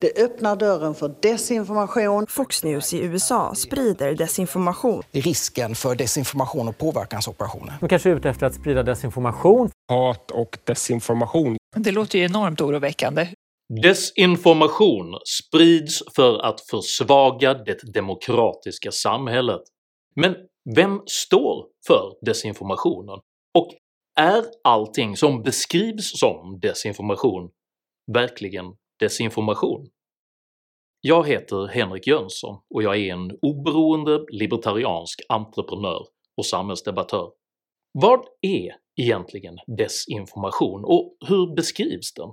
Det öppnar dörren för desinformation. Fox News i USA sprider desinformation. Risken för desinformation och påverkansoperationer. De kanske är ute efter att sprida desinformation. Hat och desinformation. Det låter ju enormt oroväckande. Desinformation sprids för att försvaga det demokratiska samhället. Men vem står för desinformationen? Och är allting som beskrivs som desinformation verkligen desinformation? Jag heter Henrik Jönsson och jag är en oberoende libertariansk entreprenör och samhällsdebattör. Vad är egentligen desinformation och hur beskrivs den?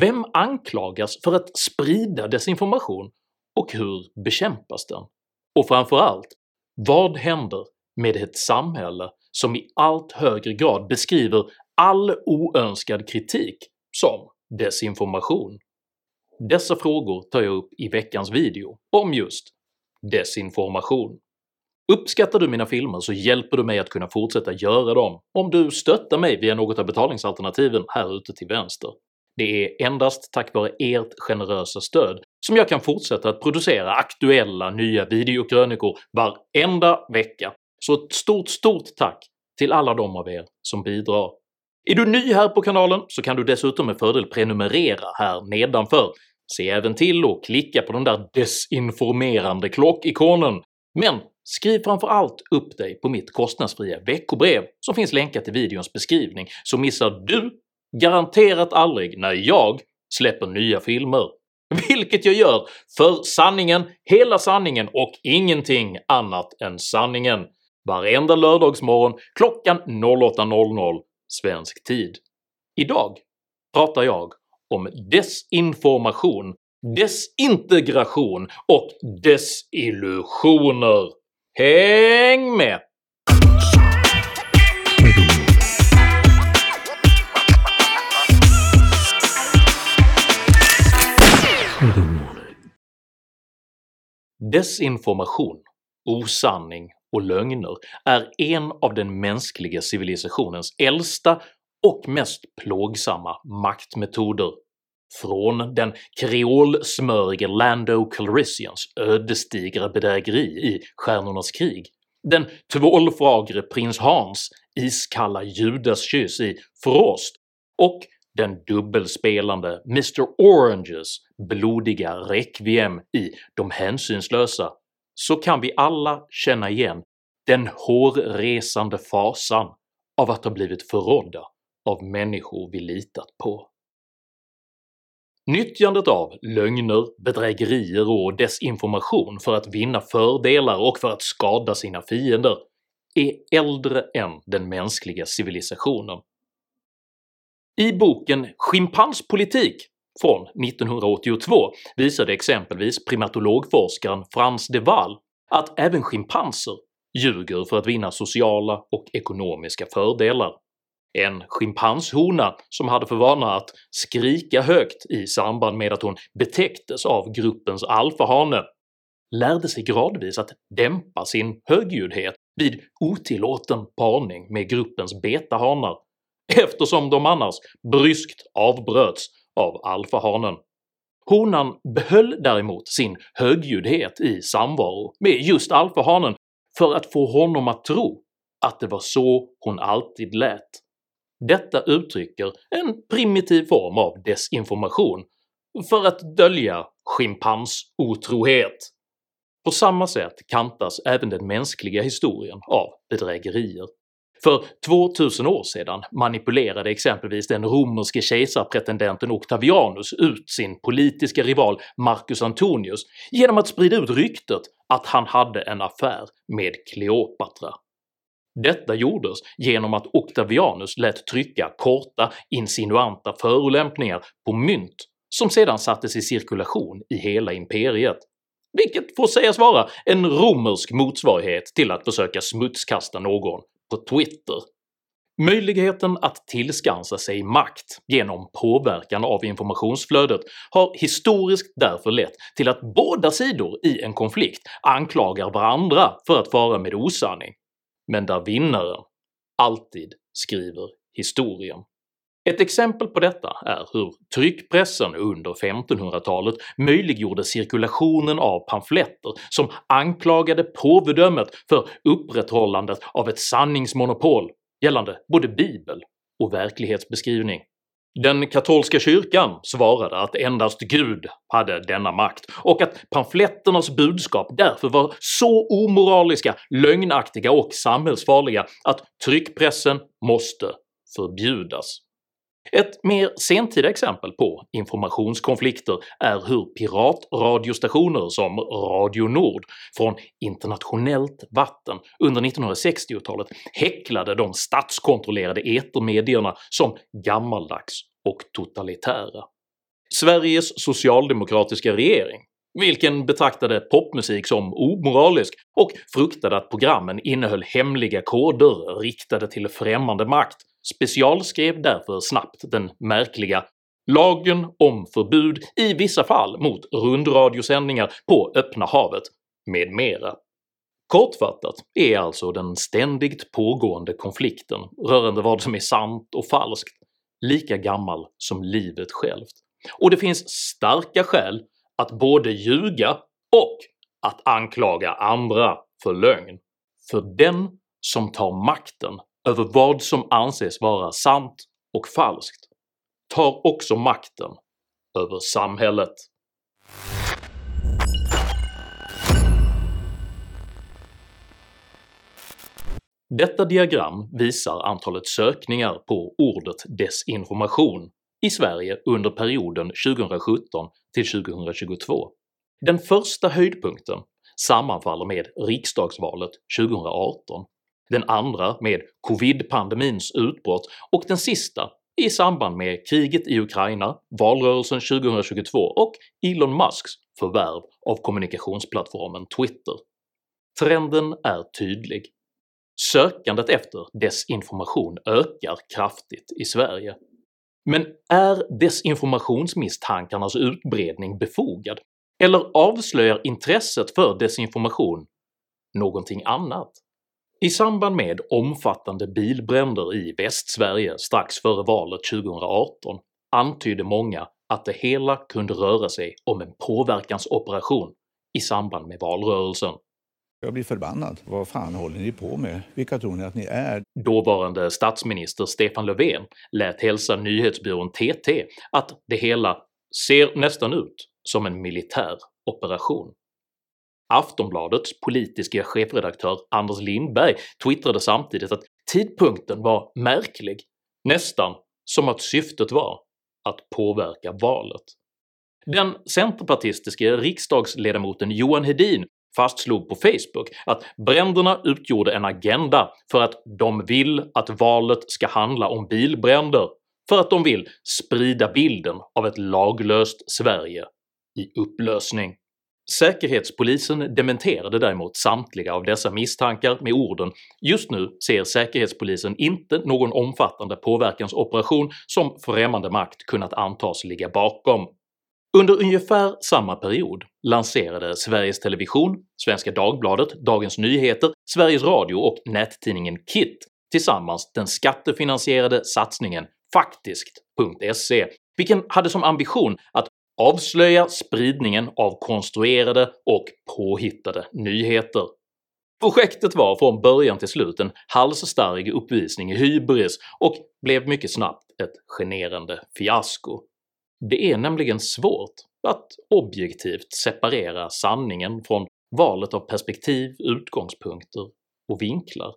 Vem anklagas för att sprida desinformation och hur bekämpas den? Och framförallt, vad händer med ett samhälle som i allt högre grad beskriver all oönskad kritik som desinformation? Dessa frågor tar jag upp i veckans video om just desinformation. Uppskattar du mina filmer så hjälper du mig att kunna fortsätta göra dem om du stöttar mig via något av betalningsalternativen här ute till vänster. Det är endast tack vare ert generösa stöd som jag kan fortsätta att producera aktuella nya videokrönikor varenda vecka, så ett stort stort tack till alla de av er som bidrar. Är du ny här på kanalen så kan du dessutom med fördel prenumerera här nedanför. Se även till att klicka på den där desinformerande klockikonen, men skriv framför allt upp dig på mitt kostnadsfria veckobrev som finns länkat i videons beskrivning så missar du garanterat aldrig när jag släpper nya filmer. Vilket jag gör för sanningen, hela sanningen och ingenting annat än sanningen varenda lördagsmorgon klockan 08.00 svensk tid. Idag pratar jag om desinformation, desintegration och desillusioner. Häng med! Desinformation, osanning och lögner är en av den mänskliga civilisationens äldsta och mest plågsamma maktmetoder. Från den kreolsmörige Lando Calrissians ödesdigra bedrägeri i Stjärnornas krig, den tvålfagre prins Hans iskalla judaskyss i Frost och den dubbelspelande Mr Oranges blodiga requiem i De hänsynslösa, så kan vi alla känna igen den hårresande fasan av att ha blivit förrådda av människor vi litat på. Nyttjandet av lögner, bedrägerier och desinformation för att vinna fördelar och för att skada sina fiender är äldre än den mänskliga civilisationen. I boken “Schimpanspolitik” från 1982 visade exempelvis primatologforskaren Frans de Waal att även schimpanser ljuger för att vinna sociala och ekonomiska fördelar. En schimpanshona som hade för vana att skrika högt i samband med att hon betäcktes av gruppens alfahane lärde sig gradvis att dämpa sin högljuddhet vid otillåten parning med gruppens betahanar eftersom de annars bryskt avbröts av alfahanen. Honan behöll däremot sin högljuddhet i samvaro med just alfahanen för att få honom att tro att det var så hon alltid lät. Detta uttrycker en primitiv form av desinformation för att dölja schimpansotrohet. På samma sätt kantas även den mänskliga historien av bedrägerier. För 2000 år sedan manipulerade exempelvis den romerske kejsarpretendenten Octavianus ut sin politiska rival Marcus Antonius genom att sprida ut ryktet att han hade en affär med Kleopatra. Detta gjordes genom att Octavianus lät trycka korta insinuanta förolämpningar på mynt som sedan sattes i cirkulation i hela imperiet, vilket får sägas vara en romersk motsvarighet till att försöka smutskasta någon på Twitter. Möjligheten att tillskansa sig makt genom påverkan av informationsflödet har historiskt därför lett till att båda sidor i en konflikt anklagar varandra för att fara med osanning, men där vinnaren alltid skriver historien. Ett exempel på detta är hur tryckpressen under 1500-talet möjliggjorde cirkulationen av pamfletter som anklagade påvedömet för upprätthållandet av ett sanningsmonopol gällande både bibel och verklighetsbeskrivning. Den katolska kyrkan svarade att endast Gud hade denna makt och att pamfletternas budskap därför var så omoraliska, lögnaktiga och samhällsfarliga att tryckpressen måste förbjudas. Ett mer sentida exempel på informationskonflikter är hur piratradiostationer som Radio Nord från internationellt vatten under 1960-talet häcklade de statskontrollerade etermedierna som gammaldags och totalitära. Sveriges socialdemokratiska regering vilken betraktade popmusik som omoralisk och fruktade att programmen innehöll hemliga koder riktade till främmande makt specialskrev därför snabbt den märkliga “Lagen om förbud i vissa fall mot rundradiosändningar på öppna havet” med mera. Kortfattat är alltså den ständigt pågående konflikten rörande vad som är sant och falskt lika gammal som livet självt, och det finns starka skäl att både ljuga och att anklaga andra för lögn. För den som tar makten över vad som anses vara sant och falskt tar också makten över samhället. Detta diagram visar antalet sökningar på ordet “desinformation” i Sverige under perioden 2017 till 2022. Den första höjdpunkten sammanfaller med riksdagsvalet 2018 den andra med covid-pandemins utbrott och den sista i samband med kriget i Ukraina, valrörelsen 2022 och Elon Musks förvärv av kommunikationsplattformen Twitter. Trenden är tydlig. Sökandet efter desinformation ökar kraftigt i Sverige. Men är desinformationsmisstankarnas utbredning befogad? Eller avslöjar intresset för desinformation någonting annat? I samband med omfattande bilbränder i Västsverige strax före valet 2018 antydde många att det hela kunde röra sig om en påverkansoperation i samband med valrörelsen. Jag blir förbannad. Vad fan håller ni på med? Vilka tror ni att ni är? Dåvarande statsminister Stefan Löfven lät hälsa nyhetsbyrån TT att det hela “ser nästan ut som en militär operation”. Aftonbladets politiska chefredaktör Anders Lindberg twittrade samtidigt att tidpunkten var märklig, nästan som att syftet var att påverka valet. Den centerpartistiske riksdagsledamoten Johan Hedin fastslog på Facebook att bränderna utgjorde en agenda för att de vill att valet ska handla om bilbränder, för att de vill sprida bilden av ett laglöst Sverige i upplösning. Säkerhetspolisen dementerade däremot samtliga av dessa misstankar med orden “Just nu ser Säkerhetspolisen inte någon omfattande påverkansoperation som främmande makt kunnat antas ligga bakom”. Under ungefär samma period lanserade Sveriges Television, Svenska Dagbladet, Dagens Nyheter, Sveriges Radio och nättidningen KIT tillsammans den skattefinansierade satsningen Faktiskt.se, vilken hade som ambition att avslöja spridningen av konstruerade och påhittade nyheter. Projektet var från början till slut en halsstarrig uppvisning i hybris och blev mycket snabbt ett generande fiasko. Det är nämligen svårt att objektivt separera sanningen från valet av perspektiv, utgångspunkter och vinklar.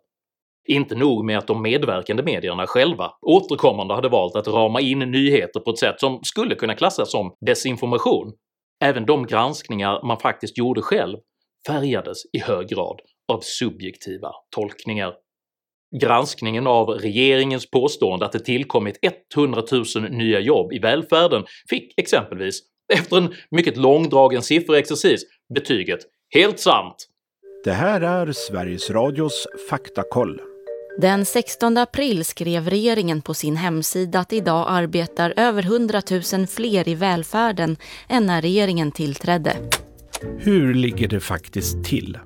Inte nog med att de medverkande medierna själva återkommande hade valt att rama in nyheter på ett sätt som skulle kunna klassas som desinformation, även de granskningar man faktiskt gjorde själv färgades i hög grad av subjektiva tolkningar. Granskningen av regeringens påstående att det tillkommit 100 000 nya jobb i välfärden fick exempelvis, efter en mycket långdragen sifferexercis, betyget “helt sant”. Det här är Sveriges Radios Faktakoll. Den 16 april skrev regeringen på sin hemsida att idag arbetar över 100 000 fler i välfärden än när regeringen tillträdde. Hur ligger det faktiskt till?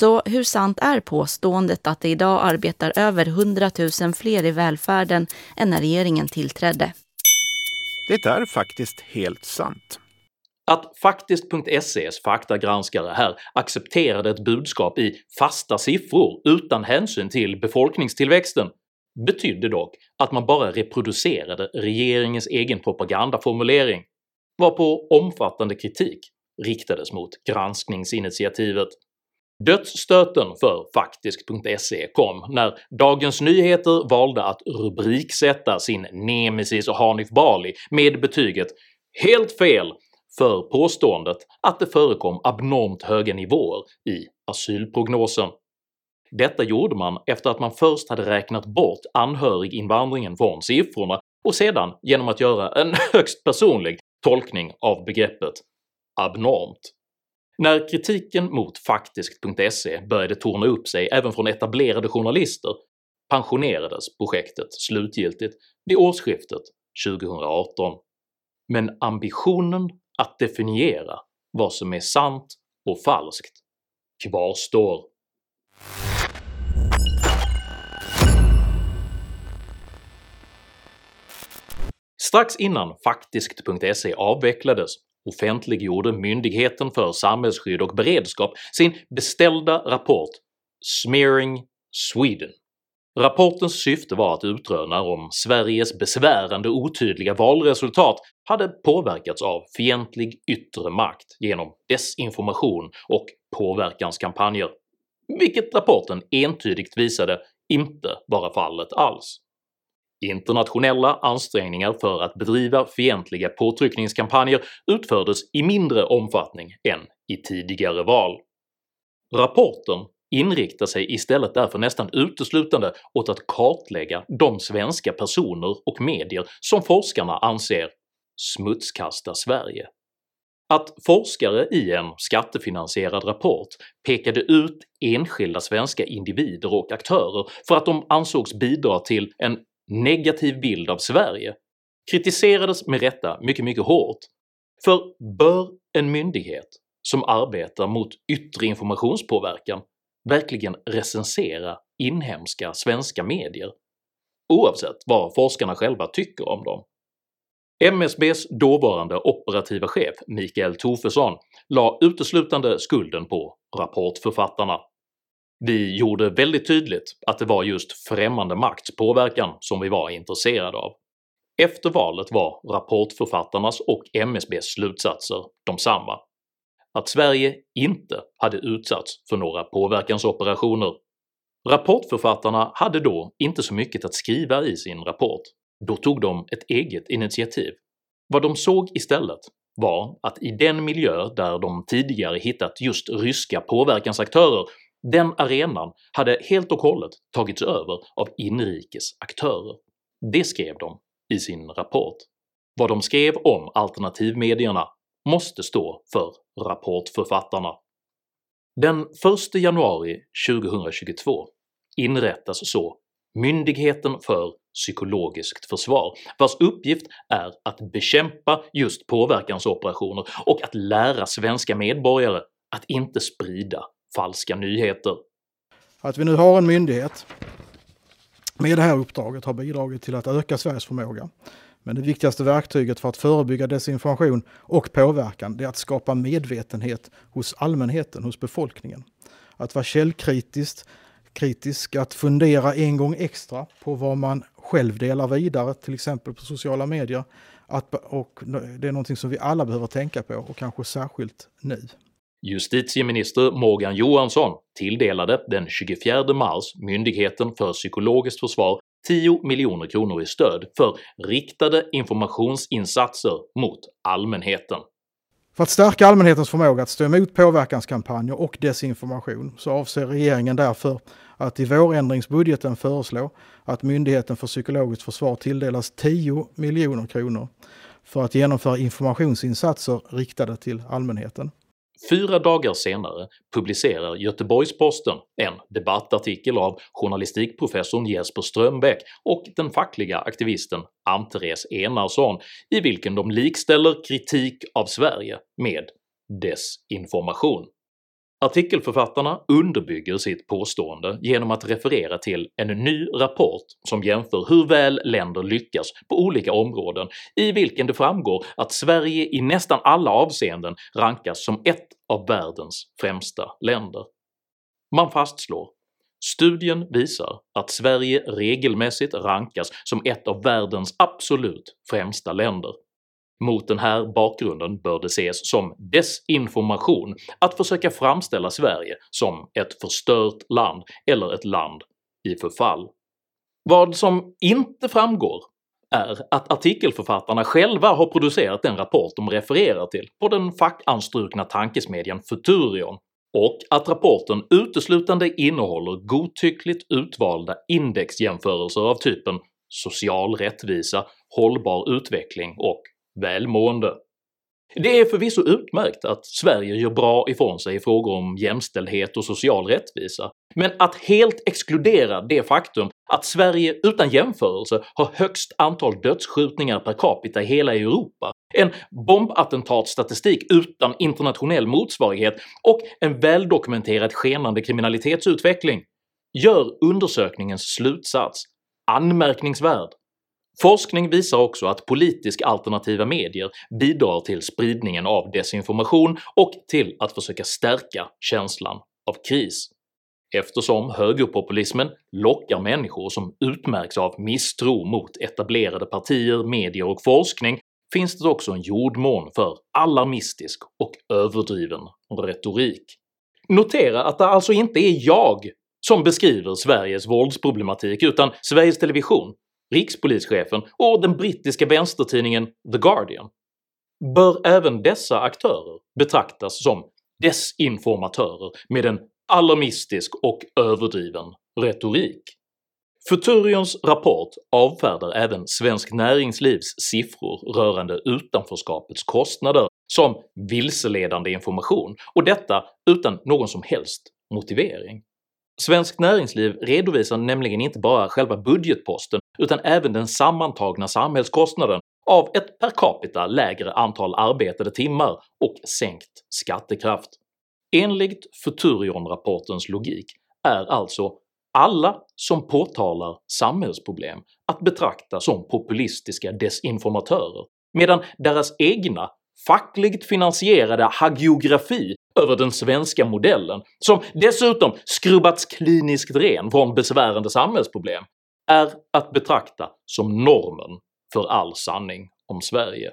Så hur sant är påståendet att det idag arbetar över 100 000 fler i välfärden än när regeringen tillträdde? Det är faktiskt helt sant. Att Faktiskt.ses faktagranskare här accepterade ett budskap i fasta siffror utan hänsyn till befolkningstillväxten betydde dock att man bara reproducerade regeringens egen propagandaformulering, varpå omfattande kritik riktades mot granskningsinitiativet. Dödsstöten för Faktisk.se kom när Dagens Nyheter valde att rubriksätta sin nemesis Hanif Bali med betyget “Helt fel” för påståendet att det förekom abnormt höga nivåer i asylprognosen. Detta gjorde man efter att man först hade räknat bort anhöriginvandringen från siffrorna och sedan genom att göra en högst personlig tolkning av begreppet “abnormt”. När kritiken mot Faktiskt.se började torna upp sig även från etablerade journalister pensionerades projektet slutgiltigt vid årsskiftet 2018. Men ambitionen att definiera vad som är sant och falskt kvarstår. Strax innan Faktiskt.se avvecklades offentliggjorde Myndigheten för samhällsskydd och beredskap sin beställda rapport “Smearing Sweden”. Rapportens syfte var att utröna om Sveriges besvärande otydliga valresultat hade påverkats av fientlig yttre makt genom desinformation och påverkanskampanjer, vilket rapporten entydigt visade inte vara fallet alls. Internationella ansträngningar för att bedriva fientliga påtryckningskampanjer utfördes i mindre omfattning än i tidigare val. Rapporten inriktar sig istället därför nästan uteslutande åt att kartlägga de svenska personer och medier som forskarna anser smutskasta Sverige. Att forskare i en skattefinansierad rapport pekade ut enskilda svenska individer och aktörer för att de ansågs bidra till en negativ bild av Sverige kritiserades med rätta mycket, mycket hårt, för bör en myndighet som arbetar mot yttre informationspåverkan verkligen recensera inhemska svenska medier, oavsett vad forskarna själva tycker om dem. MSBs dåvarande operativa chef Mikael Tofesson la uteslutande skulden på rapportförfattarna. Vi gjorde väldigt tydligt att det var just främmande makts påverkan som vi var intresserade av. Efter valet var rapportförfattarnas och MSBs slutsatser de samma att Sverige inte hade utsatts för några påverkansoperationer. Rapportförfattarna hade då inte så mycket att skriva i sin rapport, då tog de ett eget initiativ. Vad de såg istället var att i den miljö där de tidigare hittat just ryska påverkansaktörer, den arenan hade helt och hållet tagits över av inrikes aktörer. Det skrev de i sin rapport. Vad de skrev om alternativmedierna måste stå för rapportförfattarna. Den 1 januari 2022 inrättas så Myndigheten för psykologiskt försvar, vars uppgift är att bekämpa just påverkansoperationer och att lära svenska medborgare att inte sprida falska nyheter. Att vi nu har en myndighet med det här uppdraget har bidragit till att öka Sveriges förmåga men det viktigaste verktyget för att förebygga desinformation och påverkan är att skapa medvetenhet hos allmänheten, hos befolkningen. Att vara källkritisk, kritisk, att fundera en gång extra på vad man själv delar vidare, till exempel på sociala medier. Att, och det är någonting som vi alla behöver tänka på och kanske särskilt nu. Justitieminister Morgan Johansson tilldelade den 24 mars Myndigheten för psykologiskt försvar 10 miljoner kronor i stöd för riktade informationsinsatser mot allmänheten. För att stärka allmänhetens förmåga att stå emot påverkanskampanjer och desinformation så avser regeringen därför att i vårändringsbudgeten föreslå att Myndigheten för psykologiskt försvar tilldelas 10 miljoner kronor för att genomföra informationsinsatser riktade till allmänheten. Fyra dagar senare publicerar Göteborgs-Posten en debattartikel av journalistikprofessorn Jesper Strömbäck och den fackliga aktivisten Ann-Therese Enarsson i vilken de likställer kritik av Sverige med desinformation. Artikelförfattarna underbygger sitt påstående genom att referera till en ny rapport som jämför hur väl länder lyckas på olika områden i vilken det framgår att Sverige i nästan alla avseenden rankas som ett av världens främsta länder. Man fastslår Studien visar att Sverige regelmässigt rankas som ett av världens absolut främsta länder. Mot den här bakgrunden bör det ses som desinformation att försöka framställa Sverige som ett förstört land eller ett land i förfall. Vad som inte framgår är att artikelförfattarna själva har producerat den rapport de refererar till på den fackanstrukna tankesmedjan Futurion och att rapporten uteslutande innehåller godtyckligt utvalda indexjämförelser av typen “social rättvisa”, “hållbar utveckling” och “välmående”. Det är förvisso utmärkt att Sverige gör bra ifrån sig i frågor om jämställdhet och social rättvisa, men att helt exkludera det faktum att Sverige utan jämförelse har högst antal dödsskjutningar per capita i hela Europa, en bombattentatsstatistik utan internationell motsvarighet och en väldokumenterad skenande kriminalitetsutveckling gör undersökningens slutsats anmärkningsvärd. Forskning visar också att politisk alternativa medier bidrar till spridningen av desinformation och till att försöka stärka känslan av kris. Eftersom högerpopulismen lockar människor som utmärks av misstro mot etablerade partier, medier och forskning finns det också en jordmån för alarmistisk och överdriven retorik. Notera att det alltså inte är jag som beskriver Sveriges våldsproblematik utan Sveriges Television, rikspolischefen och den brittiska vänstertidningen The Guardian. Bör även dessa aktörer betraktas som desinformatörer med en alarmistisk och överdriven retorik? Futurions rapport avfärdar även Svensk Näringslivs siffror rörande utanförskapets kostnader som vilseledande information, och detta utan någon som helst motivering. Svenskt Näringsliv redovisar nämligen inte bara själva budgetposten utan även den sammantagna samhällskostnaden av ett per capita lägre antal arbetade timmar och sänkt skattekraft. Enligt Futurion-rapportens logik är alltså alla som påtalar samhällsproblem att betrakta som populistiska desinformatörer, medan deras egna fackligt finansierade hagiografi över den svenska modellen, som dessutom skrubbats kliniskt ren från besvärande samhällsproblem, är att betrakta som normen för all sanning om Sverige.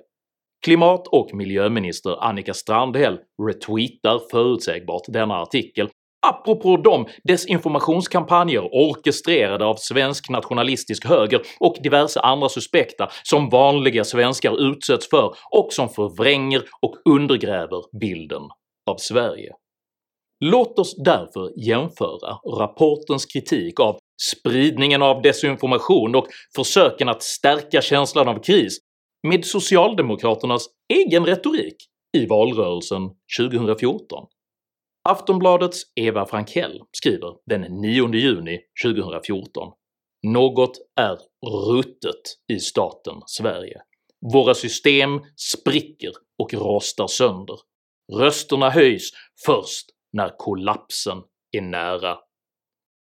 Klimat och miljöminister Annika Strandhäll retweetar förutsägbart denna artikel apropå de desinformationskampanjer orkestrerade av svensk nationalistisk höger och diverse andra suspekta som vanliga svenskar utsätts för och som förvränger och undergräver bilden av Sverige. Låt oss därför jämföra rapportens kritik av spridningen av desinformation och försöken att stärka känslan av kris med socialdemokraternas egen retorik i valrörelsen 2014. Aftonbladets Eva Frankell skriver den 9 juni 2014 “Något är ruttet i staten Sverige. Våra system spricker och rostar sönder. Rösterna höjs först när kollapsen är nära.”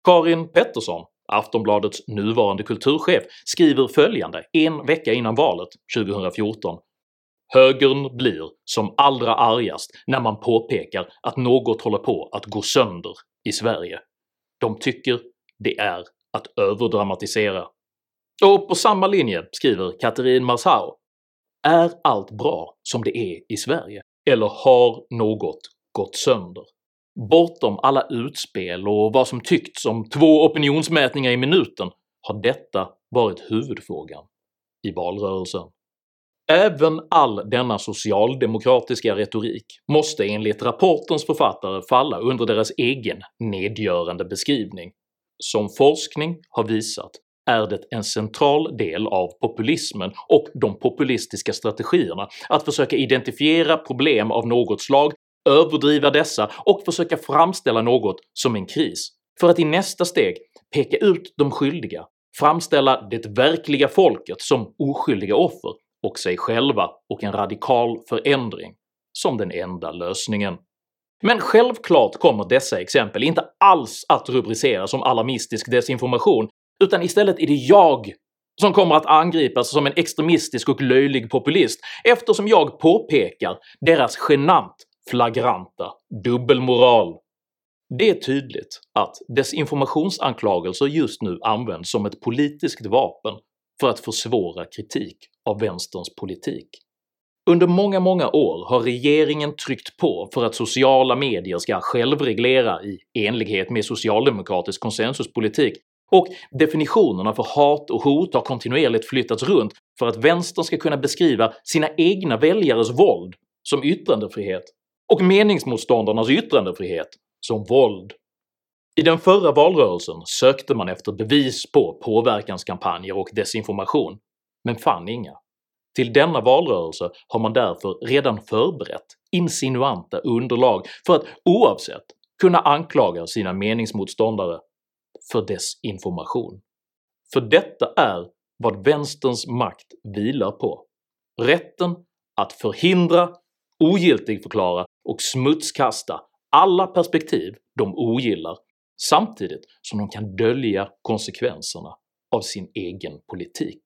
Karin Pettersson, Aftonbladets nuvarande kulturchef, skriver följande en vecka innan valet 2014 Högern blir som allra argast när man påpekar att något håller på att gå sönder i Sverige. De tycker det är att överdramatisera. Och på samma linje skriver Katrin Marsau “Är allt bra som det är i Sverige? Eller har något gått sönder?” Bortom alla utspel och vad som tyckts om två opinionsmätningar i minuten har detta varit huvudfrågan i valrörelsen. Även all denna socialdemokratiska retorik måste enligt rapportens författare falla under deras egen nedgörande beskrivning. Som forskning har visat är det en central del av populismen och de populistiska strategierna att försöka identifiera problem av något slag, överdriva dessa och försöka framställa något som en kris, för att i nästa steg peka ut de skyldiga, framställa det verkliga folket som oskyldiga offer och sig själva och en radikal förändring som den enda lösningen. Men självklart kommer dessa exempel inte alls att rubriceras som alarmistisk desinformation, utan istället är det jag som kommer att angripas som en extremistisk och löjlig populist eftersom jag påpekar deras genant flagranta dubbelmoral. Det är tydligt att desinformationsanklagelser just nu används som ett politiskt vapen för att försvåra kritik av vänsterns politik. Under många, många år har regeringen tryckt på för att sociala medier ska självreglera i enlighet med socialdemokratisk konsensuspolitik och definitionerna för hat och hot har kontinuerligt flyttats runt för att vänstern ska kunna beskriva sina egna väljares våld som yttrandefrihet och meningsmotståndarnas yttrandefrihet som våld. I den förra valrörelsen sökte man efter bevis på påverkanskampanjer och desinformation, men fann inga. Till denna valrörelse har man därför redan förberett insinuanta underlag för att oavsett kunna anklaga sina meningsmotståndare för desinformation. För detta är vad vänsterns makt vilar på. Rätten att förhindra, ogiltigförklara och smutskasta alla perspektiv de ogillar samtidigt som de kan dölja konsekvenserna av sin egen politik.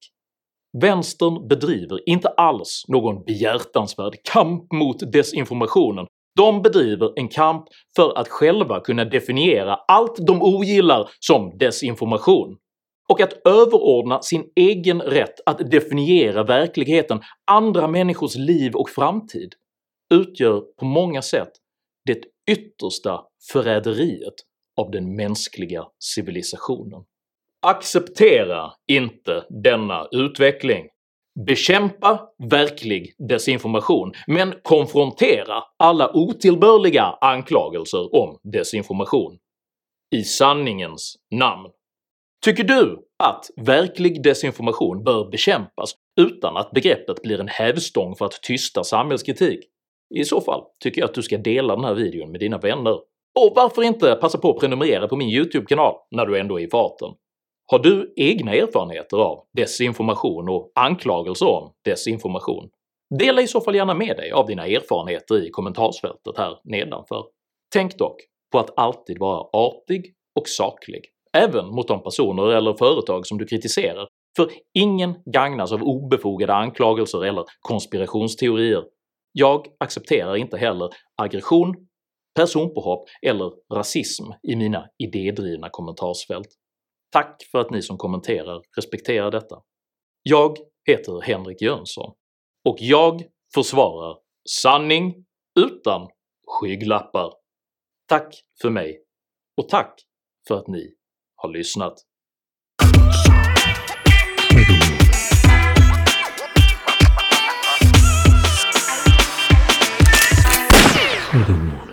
Vänstern bedriver inte alls någon behjärtansvärd kamp mot desinformationen, de bedriver en kamp för att själva kunna definiera allt de ogillar som desinformation, och att överordna sin egen rätt att definiera verkligheten, andra människors liv och framtid, utgör på många sätt det yttersta förräderiet av den mänskliga civilisationen. Acceptera inte denna utveckling. Bekämpa verklig desinformation, men konfrontera alla otillbörliga anklagelser om desinformation. I sanningens namn. Tycker du att verklig desinformation bör bekämpas utan att begreppet blir en hävstång för att tysta samhällskritik? I så fall tycker jag att du ska dela den här videon med dina vänner. Och varför inte passa på att prenumerera på min YouTube-kanal när du ändå är i farten? Har du egna erfarenheter av desinformation och anklagelser om desinformation? Dela i så fall gärna med dig av dina erfarenheter i kommentarsfältet här nedanför. Tänk dock på att alltid vara artig och saklig, även mot de personer eller företag som du kritiserar, för ingen gagnas av obefogade anklagelser eller konspirationsteorier. Jag accepterar inte heller aggression, personpåhopp eller rasism i mina idédrivna kommentarsfält. Tack för att ni som kommenterar respekterar detta. Jag heter Henrik Jönsson och jag försvarar sanning utan skygglappar. Tack för mig och tack för att ni har lyssnat. Mm.